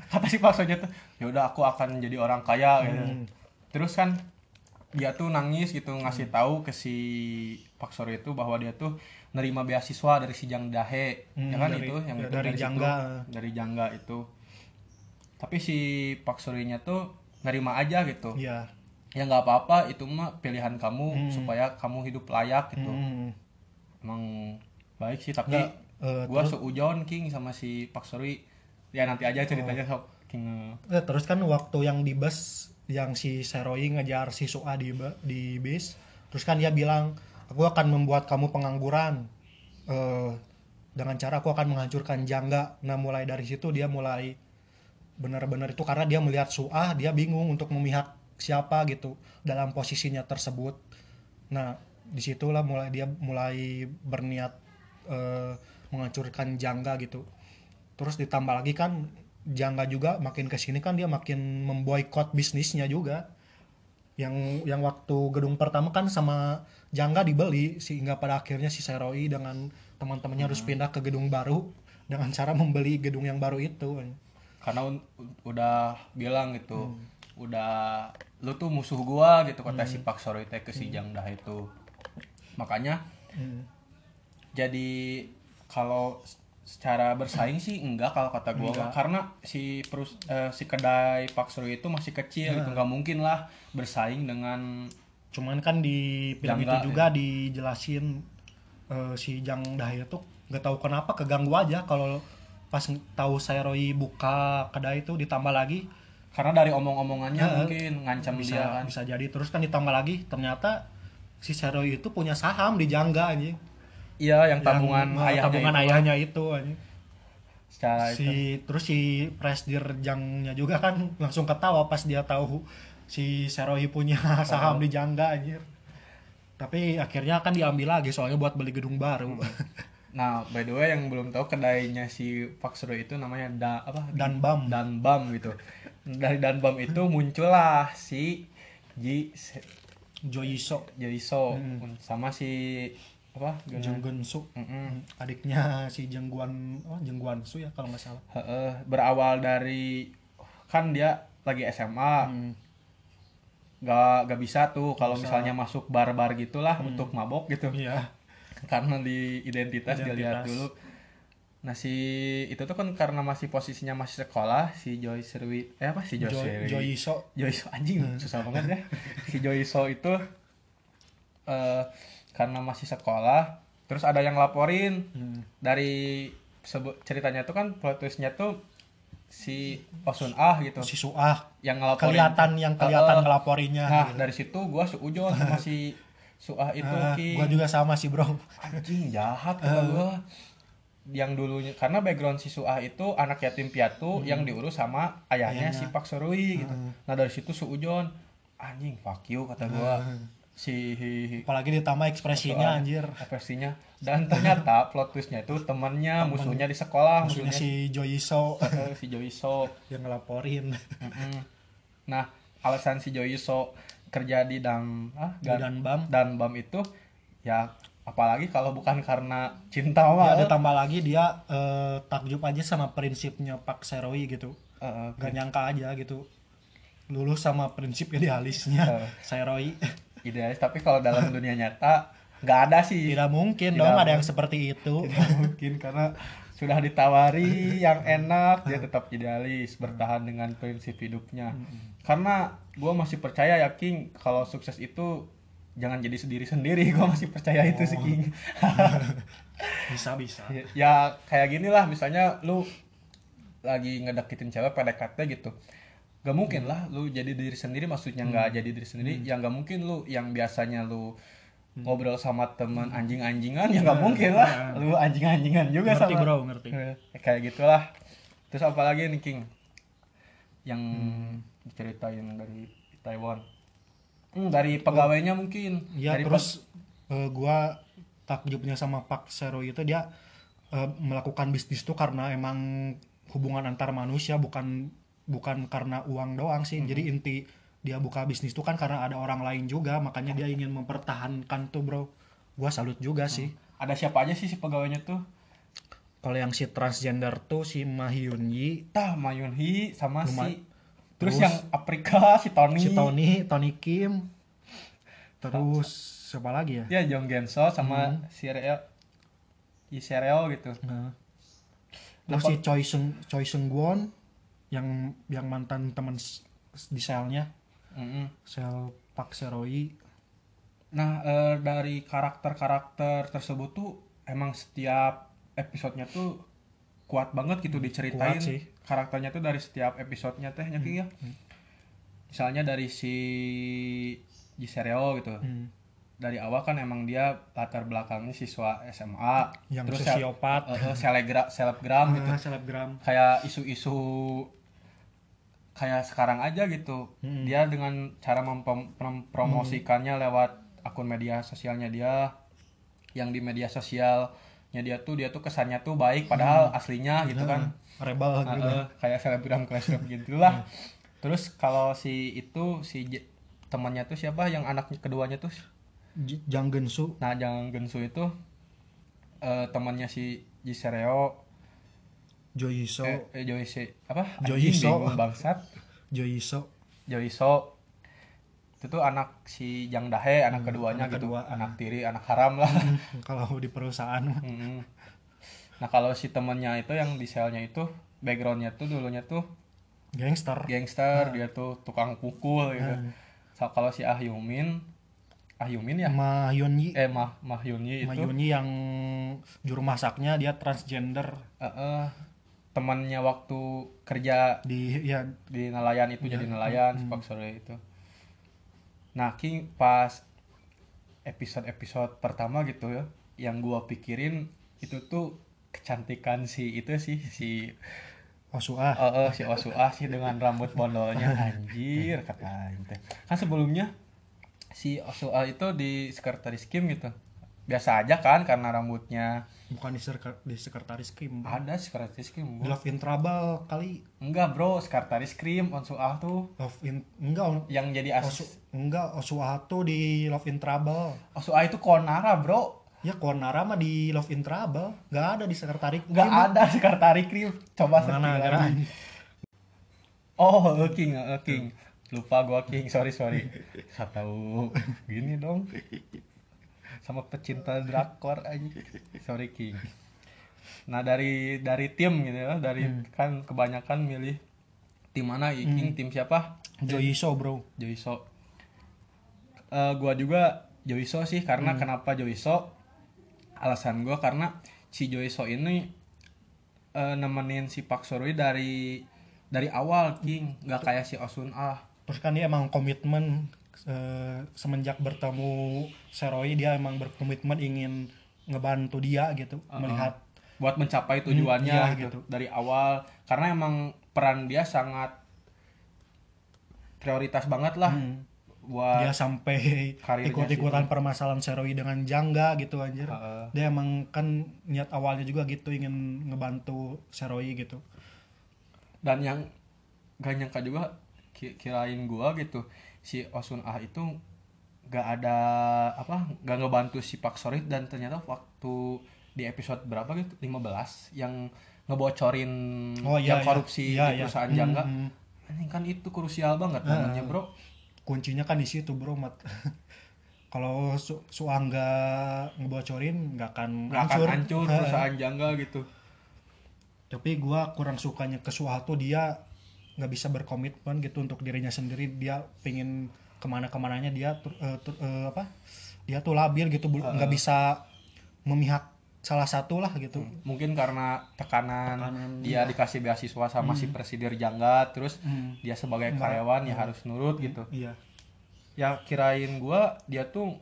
Kata si Pak Surya tuh ya udah aku akan jadi orang kaya gitu. Terus kan dia tuh nangis gitu ngasih tahu ke si Pak Surya itu bahwa dia tuh nerima beasiswa dari si Jang Dahe Hmm, ya kan dari- itu yang ya, itu dari situ, Jangga. dari Jangga itu tapi si Pak Surinya tuh nerima aja gitu Iya. ya nggak apa-apa itu mah pilihan kamu supaya kamu hidup layak gitu Hmm. emang baik sih tapi Nggak, eh, gua seujon King sama si Pak Suri ya nanti aja ceritanya Oh. sok King Eh, terus kan waktu yang di bus yang si Seroi ngejar si Suah di di bis, terus kan dia bilang, "Aku akan membuat kamu pengangguran." Eh dengan cara aku akan menghancurkan Jangga. Nah, mulai dari situ dia mulai benar-benar itu karena dia melihat Suah, dia bingung untuk memihak siapa gitu dalam posisinya tersebut. Nah, di situlah mulai dia mulai berniat eh, menghancurkan Jangga gitu. Terus ditambah lagi kan Jangga juga makin ke sini kan dia makin memboikot bisnisnya juga. Yang yang waktu gedung pertama kan sama Jangga dibeli sehingga pada akhirnya si Seroi dengan teman-temannya harus pindah ke gedung baru dengan cara membeli gedung yang baru itu. karena udah bilang gitu Hmm. udah lu tuh musuh gua gitu kata Hmm. si Pak Suri teh ke si Jang Dah itu makanya Hmm. jadi kalau secara bersaing sih enggak kalau kata mah. karena si perus eh, si kedai Pak Suri itu masih kecil Nah. gitu nggak mungkin lah bersaing dengan Cuman kan di film Jangga, itu juga dijelasin eh, si Jang Dahe tuh nggak tahu kenapa keganggu aja kalau pas tahu Sairoi buka kedai itu ditambah lagi. Karena dari omong-omongannya Eh, mungkin ngancam bisa dia kan. bisa jadi. Terus kan ditambah lagi ternyata si Sairoi itu punya saham di Jangga anjing iya yang tabungan Yang, eh, ayahnya tabungan itu. ayahnya itu secara itu. si terus si Presdir Jangnya juga kan langsung ketawa pas dia tahu si Sairoi punya saham di Jangga anjir. Tapi akhirnya kan diambil lagi soalnya buat beli gedung baru. Nah by the way yang belum tahu kedainya si Pak Suro itu namanya da, apa? Dan Bam. Danbam gitu. Dari Danbam itu muncullah si Ji Joiso Joiso Hmm. sama si apa? Jeng Gensu Mm-mm. adiknya si Jengguan oh Jengguan Su ya kalau nggak salah. Heeh, berawal dari kan dia lagi SMA Hmm. gak gak bisa tuh kalau misalnya masuk bar-bar gitulah untuk mabok gitu. Iya. Karena di identitas, dilihat Identitas. dulu. Nah si itu tuh kan karena masih posisinya masih sekolah si Joy Serwi eh apa si Joy Jo Serwi Joiso Joyso anjing susah banget ya. Si Joyso itu eh karena masih sekolah terus ada yang laporin. Hmm. dari sebut ceritanya tuh kan plot twistnya tuh si Osun Ah gitu. Si Suah yang ngelaporin. Kelihatan yang kelihatan Heeh. ngelaporinya nah gitu. dari situ gua seujon sama si Suah itu Ah, Ki. gua juga sama sih bro. Anjing jahat kata gua yang dulunya karena background si Suah itu anak yatim piatu yang diurus sama ayahnya si Pak Sorui gitu. Nah dari situ seujon anjing fuck you kata gua si apalagi ditambah ekspresinya Soal anjir. versinya dan ternyata plot twistnya itu temennya musuhnya di sekolah maksudnya musuhnya si Joiso eh, si Joiso yang ngelaporin. Nah, alasan si Joiso kerja di ah, Di dan Danbam. Danbam itu ya apalagi kalau bukan karena cinta ya ada tambah lagi dia eh, takjub aja sama prinsipnya Pak Seroi gitu. Eh, eh, gak nyangka aja gitu. Lulus sama prinsip idealisnya Eh. Seroi idealis tapi kalau dalam dunia nyata nggak ada sih. tidak mungkin Tidak dong ada yang mungkin. seperti itu Tidak mungkin karena sudah ditawari yang enak dia tetap idealis bertahan dengan prinsip hidupnya. Karena gue masih percaya ya King kalau sukses itu jangan jadi sendiri sendiri gue masih percaya itu sih King. bisa bisa ya, ya kayak gini lah misalnya lu lagi ngedeketin cewek PDKT gitu gak mungkin lah lu jadi diri sendiri maksudnya nggak jadi diri sendiri ya nggak mungkin lu yang biasanya lu ngobrol sama teman anjing-anjingan ya nggak mungkin lah. lu anjing-anjingan juga ngerti sama. bro ngerti. Eh, kayak gitulah. Terus apa lagi nih King? Yang diceritain dari Taiwan. Hmm, dari pegawainya mungkin. Ya dari terus eh, gua takjubnya sama Pak Seroi itu dia eh, melakukan bisnis tuh karena emang hubungan antar manusia bukan bukan karena uang doang sih. Jadi inti dia buka bisnis tuh kan karena ada orang lain juga makanya dia ingin mempertahankan tuh bro. Gua salut juga sih. Ada siapa aja sih si pegawainya tuh? Kalau yang si transgender tuh si Mahyun Yi Tah Mayun Hee sama Luma- si terus, terus yang Afrika si Tony. Si Tony Tony Kim. Terus siapa lagi ya? Ya Jong Genso sama si Reo. Si Sereo gitu. Nah. Terus si Choi Seung Choi Seung Won yang yang mantan teman di selnya, Mm-mm. sel Pak Seroi. nah eh, dari karakter-karakter tersebut tuh emang setiap episodenya tuh kuat banget gitu diceritain kuat sih. karakternya tuh dari setiap episodenya teh ya, Ki, ya misalnya dari si Ji Sereo gitu Hmm. dari awal kan emang dia latar belakangnya siswa SMA Yang terus sosiopat. eh, eh, selegra selebgram gitu Ah, selebgram. kayak isu-isu kayak sekarang aja gitu. Hmm. dia dengan cara memprom- mempromosikannya lewat akun media sosialnya dia yang di media sosialnya dia tuh dia tuh kesannya tuh baik padahal aslinya gitu kan. Rebel gitu. eh, kayak selebgram selebgram gitulah. Terus kalau si itu si J- temannya tuh siapa? Yang anaknya keduanya tuh? J- Jang Gensu. nah jangan Gensu itu eh, temannya si Jisereo Joiso. eh, eh Joyce apa? Bingung bangsat. Joiso. Joyso itu tuh anak si Jang Dahe anak keduanya anak gitu. kedua, anak tiri anak haram lah. Kalau di perusahaan. Mah. Mm-mm. nah kalau si temennya itu yang di selnya itu backgroundnya tuh dulunya tuh gangster. gangster dia tuh tukang pukul gitu. So, kalau si Ah Yumin Ahyumin ya? Ma Hyunyi eh Mah Mah Hyunyi Ma itu. Hyunyi yang juru masaknya dia transgender. Eh, eh, temannya waktu kerja di ya. di nelayan itu jadi nelayan si Pak Sore itu. Nah King pas episode episode pertama gitu ya yang gua pikirin itu tuh kecantikan si itu sih si eh, eh, si Osua sih dengan rambut bondolnya. Anjir kata kan sebelumnya si Osua itu di sekretaris Kim gitu. Biasa aja kan karena rambutnya bukan di, seker- di sekretaris Kim ada sekretaris Di bro. Love in Trouble kali. Enggak bro. Sekretaris Kim Osua tuh Love in enggak yang jadi Osu, asis enggak Osua tuh di Love in Trouble. Osua itu Konara bro. Ya Konara mah di Love in Trouble. Nggak ada di sekretaris nggak ada sekretaris Kim coba mana lagi. oh King King. Lupa gua King. Sorry sorry. Saya tahu gini dong sama pecinta drakor aja sorry King nah dari dari tim gitu ya dari kan kebanyakan milih tim mana King tim siapa? Joiso bro. Joiso Eh gua juga Joiso sih karena kenapa Joiso alasan gua karena si Joiso ini eh, nemenin si Pak Soroi dari dari awal King nggak kayak si Osun ah terus kan dia emang komitmen semenjak bertemu Seroi dia emang berkomitmen ingin ngebantu dia gitu melihat buat mencapai tujuannya iya, gitu, gitu. dari awal. Karena emang peran dia sangat prioritas banget lah buat dia sampai ikut-ikutan permasalahan Seroi dengan Jangga gitu anjir. Heeh. dia emang kan niat awalnya juga gitu ingin ngebantu Seroi gitu. Dan yang gak nyangka juga ki- kirain gua gitu si Osun Ah itu gak ada apa gak ngebantu si Pak Sorit dan ternyata waktu di episode berapa gitu 15 yang ngebocorin Oh, iya, yang iya. korupsi Iya, di iya. perusahaan Hmm, jangga hmm. Anjing, kan itu krusial banget namanya bro kuncinya kan di situ bro mat kalau su Suangga ngebocorin nggak akan gak akan hancur. perusahaan jangga gitu tapi gua kurang sukanya ke Suha tuh dia nggak bisa berkomitmen gitu untuk dirinya sendiri dia pingin ke mana ke mananya dia tur- eh, tur- eh, apa dia tuh labil gitu nggak bisa memihak salah satu lah gitu. Mungkin karena tekanan, Tekanan, dia dikasih beasiswa sama si presidir jangga terus Hmm. dia sebagai karyawan ya harus nurut gitu. iya. Ya kirain gua dia tuh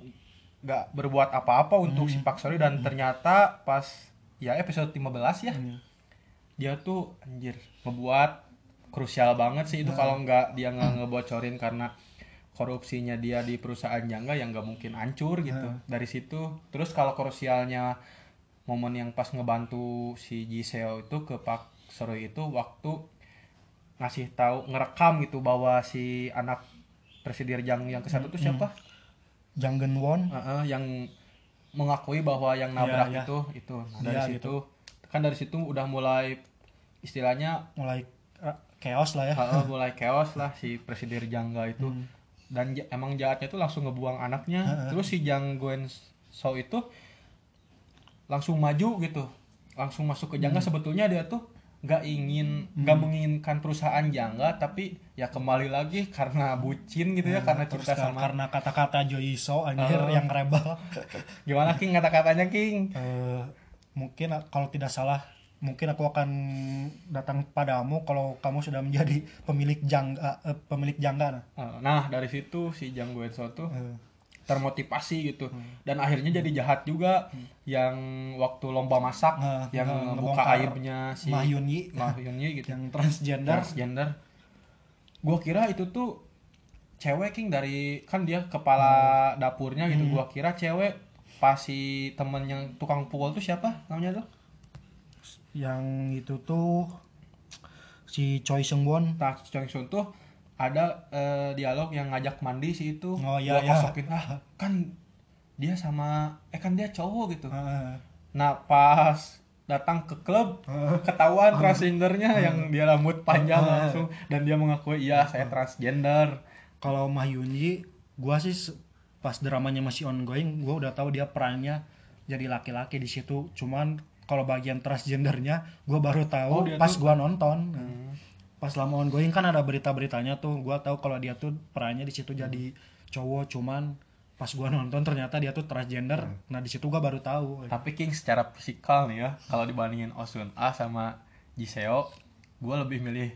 nggak berbuat apa-apa untuk si Pak Sori dan ternyata pas ya episode 15 ya Iya. dia tuh anjir ngebuat krusial banget sih itu kalau nggak dia nggak ngebocorin karena korupsinya dia di perusahaan jangga yang nggak mungkin hancur gitu dari situ terus kalau krusialnya momen yang pas ngebantu si Jiseo itu ke Pak Sori itu waktu ngasih tahu ngerekam gitu bahwa si anak presidir Jang yang ke satu tuh siapa? Janggen Won Heeh, yang mengakui bahwa yang nabrak Iya, iya. itu itu. Nah, dari Iya, situ kan dari situ udah mulai istilahnya mulai eh, chaos lah ya heeh, mulai chaos lah si presidir Jangga itu. Hmm. Dan emang jahatnya tuh langsung ngebuang anaknya. Terus si Jang Gwen So itu langsung maju gitu. Langsung masuk ke Jangga Hmm. sebetulnya dia tuh nggak ingin nggak menginginkan perusahaan Jangga tapi ya kembali lagi karena bucin gitu ya karena Hmm, Terus cinta sama karena kata-kata Joiso anjir Oh. yang rebel gimana King kata-katanya King Eh, mungkin kalau tidak salah mungkin aku akan datang padamu kalau kamu sudah menjadi pemilik jangga eh, pemilik jangga nah. Eh, Nah dari situ si Jang Guenso tuh Eh, termotivasi gitu. Hmm. dan akhirnya jadi jahat juga. Yang waktu lomba masak Nah, yang nge- ngebuka ngebongkar aibnya si Ma Hyun-yi. Ma Hyun-yi gitu. Yang transgender. Transgender. Gua kira itu tuh cewek king dari kan dia kepala Hmm. dapurnya gitu. Gua kira cewek pas si temen yang tukang pukul tuh siapa namanya tuh yang itu tuh si Choi Seung Won nah Choi Sun tuh ada eh, dialog yang ngajak mandi si itu. Oh, iya, gua iya. kosokin ah kan dia sama eh kan dia cowok gitu. Eh, nah pas datang ke klub ketahuan transgendernya yang dia rambut panjang langsung dan dia mengakui iya saya transgender. Kalau Ma Hyun-yi gua sih pas dramanya masih ongoing gua udah tahu dia perannya jadi laki-laki di situ. Cuman kalau bagian transgendernya gua baru Oh, tahu dia pas gua nonton. Pas lama ongoing kan ada berita-beritanya tuh. Gua tahu kalau dia tuh perannya di situ jadi cowok cuman pas gua nonton ternyata dia tuh transgender. Nah di situ gua baru tahu. Tapi King secara fisikal nih ya, kalau dibandingin Osun A sama Jiseo, gue lebih milih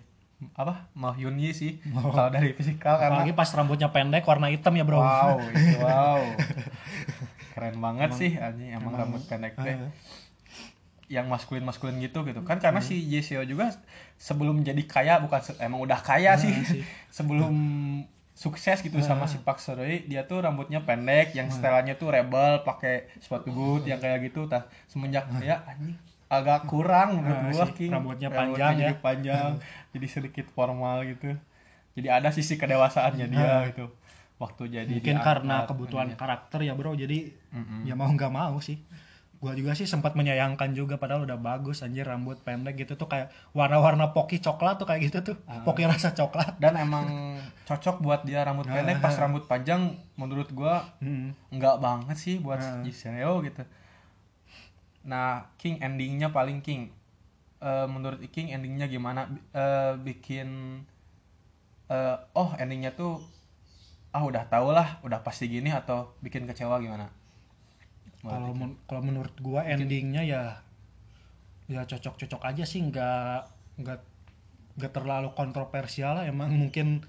apa? Mah Yun Yi sih kalau dari fisikal karena apalagi pas rambutnya pendek warna hitam ya bro. Wow itu wow. Keren banget sih anjing. Emang, rambut pendek teh Ah. Yang maskulin maskulin gitu gitu. Kan karena si Jiseo juga sebelum jadi kaya bukan emang udah kaya sih sih. sebelum sukses gitu sama si Park Seo-hye dia tuh rambutnya pendek yang setelannya tuh rebel pakai sepatu boot yang kayak gitu tah. Semenjak ya anjing agak kurang menurut gua si rambutnya panjang jadi ya. panjang jadi sedikit formal gitu. Jadi ada sisi kedewasaannya dia gitu. Waktu jadi mungkin karena kebutuhan karakter ya bro. Jadi Mm-mm. ya mau nggak mau sih gua juga sih sempat menyayangkan juga padahal udah bagus anjir rambut pendek gitu tuh kayak warna-warna poki coklat tuh kayak gitu tuh Ah. poki rasa coklat dan emang cocok buat dia rambut pendek pas rambut panjang menurut gua Hmm. enggak banget sih buat. Jiseo gitu nah King endingnya paling King Eh, menurut King endingnya gimana eh, bikin eh, oh endingnya tuh ah udah tau lah udah pasti gini atau bikin kecewa gimana kalau men- kalau menurut gua endingnya ya ya cocok-cocok aja sih nggak nggak nggak terlalu kontroversial lah. Emang mungkin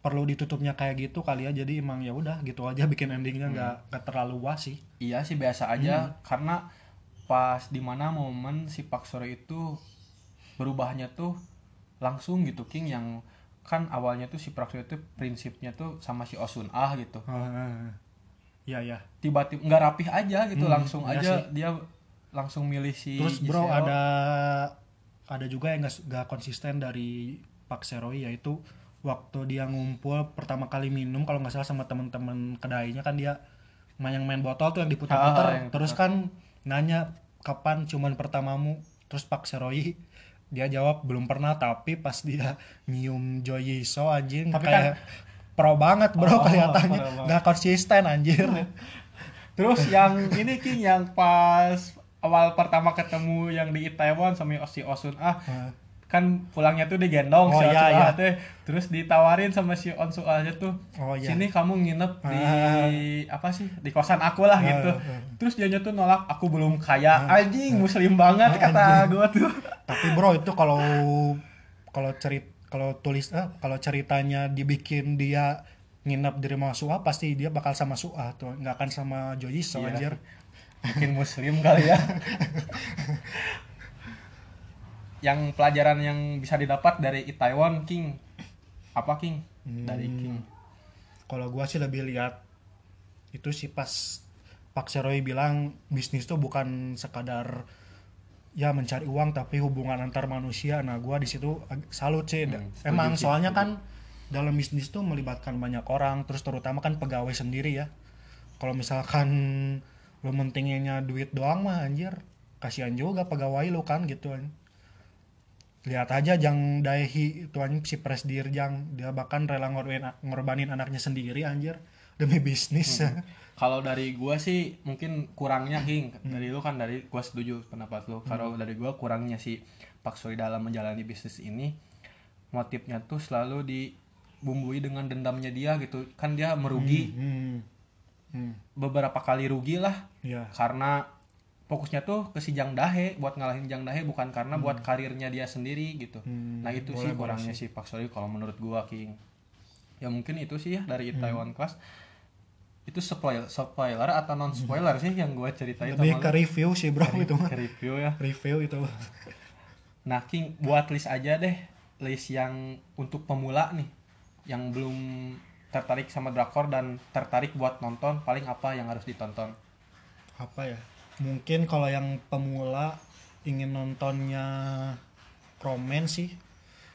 perlu ditutupnya kayak gitu kali ya. Jadi emang ya udah gitu aja bikin endingnya nggak nggak terlalu wah sih. Iya sih biasa aja. Karena pas di mana momen si Pak Sore itu berubahnya tuh langsung gitu King yang kan awalnya tuh si Pak Sore itu prinsipnya tuh sama si Osun Ah gitu ya ya tiba-tiba nggak rapih aja gitu Hmm, langsung iya aja sih. dia langsung milih si terus bro Giselle. ada ada juga yang nggak konsisten dari Pak Seroi yaitu waktu dia ngumpul pertama kali minum kalau nggak salah sama teman-teman kedainya kan dia main yang main botol tuh yang Ah, diputar-putar yang terus kan nanya kapan cuman pertamamu terus Pak Seroi dia jawab belum pernah tapi pas dia nyium Joy So anjing Tapi kayak pro banget bro Oh, kelihatannya. nggak konsisten anjir. Terus yang ini King yang pas awal pertama ketemu yang di Itaewon sama si Osun. Ah kan pulangnya tuh digendong Oh, si iya, iya. Teh. Terus ditawarin sama si Onsu nya tuh Oh, iya. sini kamu nginep di Ah. apa sih di kosan aku lah gitu. Ah. terus dia tuh nolak aku belum kaya. Anjing muslim banget kata gua tuh. Tapi bro itu kalau kalau cerit kalau tulis eh, kalau ceritanya dibikin dia nginep di rumah Suah pasti dia bakal sama Suah tuh. Nggak akan sama Jojiso Iya. anjir. Mungkin muslim kali ya. Yang pelajaran yang bisa didapat dari Itaewon King. Apa King? Dari Hmm. King. Kalau gua sih lebih lihat itu sih pas Pak Seroy bilang bisnis tuh bukan sekadar ya mencari uang tapi hubungan antar manusia nah gua di situ salut sih. Hmm, setuju emang sih, soalnya setuju. kan dalam bisnis tuh melibatkan banyak orang terus terutama kan pegawai sendiri ya. Kalau misalkan lu mentinginnya duit doang mah anjir kasihan juga pegawai lu kan gitu kan lihat aja Jang Daehi itu anjing si Presdirjang dia bahkan rela ngorbanin, ngorbanin anaknya sendiri anjir demi bisnis Kalau dari gua sih mungkin kurangnya King. Dari lu kan dari gua setuju pendapat lu. Kalau dari gua kurangnya si Pak Suri dalam menjalani bisnis ini motifnya tuh selalu dibumbui dengan dendamnya dia gitu. Kan dia merugi hmm. Hmm. beberapa kali rugi lah ya karena fokusnya tuh ke si Jang Dahe buat ngalahin Jang Dahe bukan karena buat karirnya dia sendiri gitu. Hmm, Nah, itu sih boleh, boleh kurangnya si Pak Suri kalau menurut gua King. Ya mungkin itu sih ya dari Hmm. Taiwan Class. Itu spoiler spoiler atau non spoiler sih yang gua ceritain lebih ke review sih bro itu mah. review ya. review itu. Nah, King buat list aja deh, list yang untuk pemula nih yang belum tertarik sama drakor dan tertarik buat nonton, paling apa yang harus ditonton? apa ya? Mungkin kalau yang pemula ingin nontonnya romance sih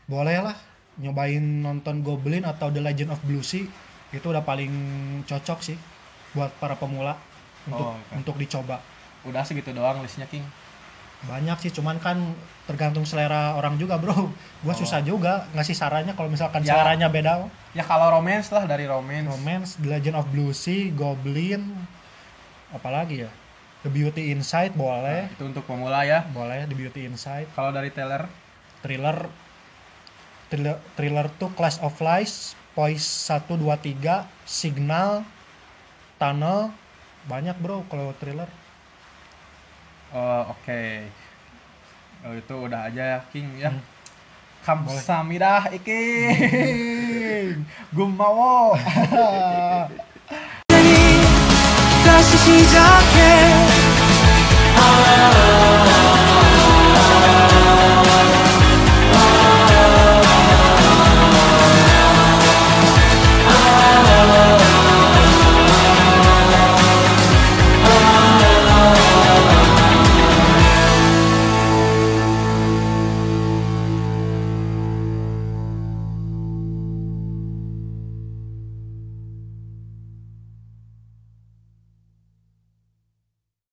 boleh lah. Nyobain nonton Goblin atau The Legend of Blue Sea itu udah paling cocok sih buat para pemula untuk Oh, oke. untuk dicoba Udah segitu doang listnya, King. banyak sih cuman kan tergantung selera orang juga bro gua susah juga ngasih sarannya kalau misalkan Ya. seleranya beda Ya kalau romance lah dari romance. romance The Legend of Blue Sea Goblin apalagi ya The Beauty Inside boleh Itu untuk pemula ya. boleh The Beauty Inside Kalau dari Taylor, thriller thriller, thriller tuh Clash of Lies Poise 1 2 3 Signal tunnel banyak bro kalau thriller Oh, oke. Oh, itu udah aja ya, King ya. Kamsahamnida, Iking. Gumawo.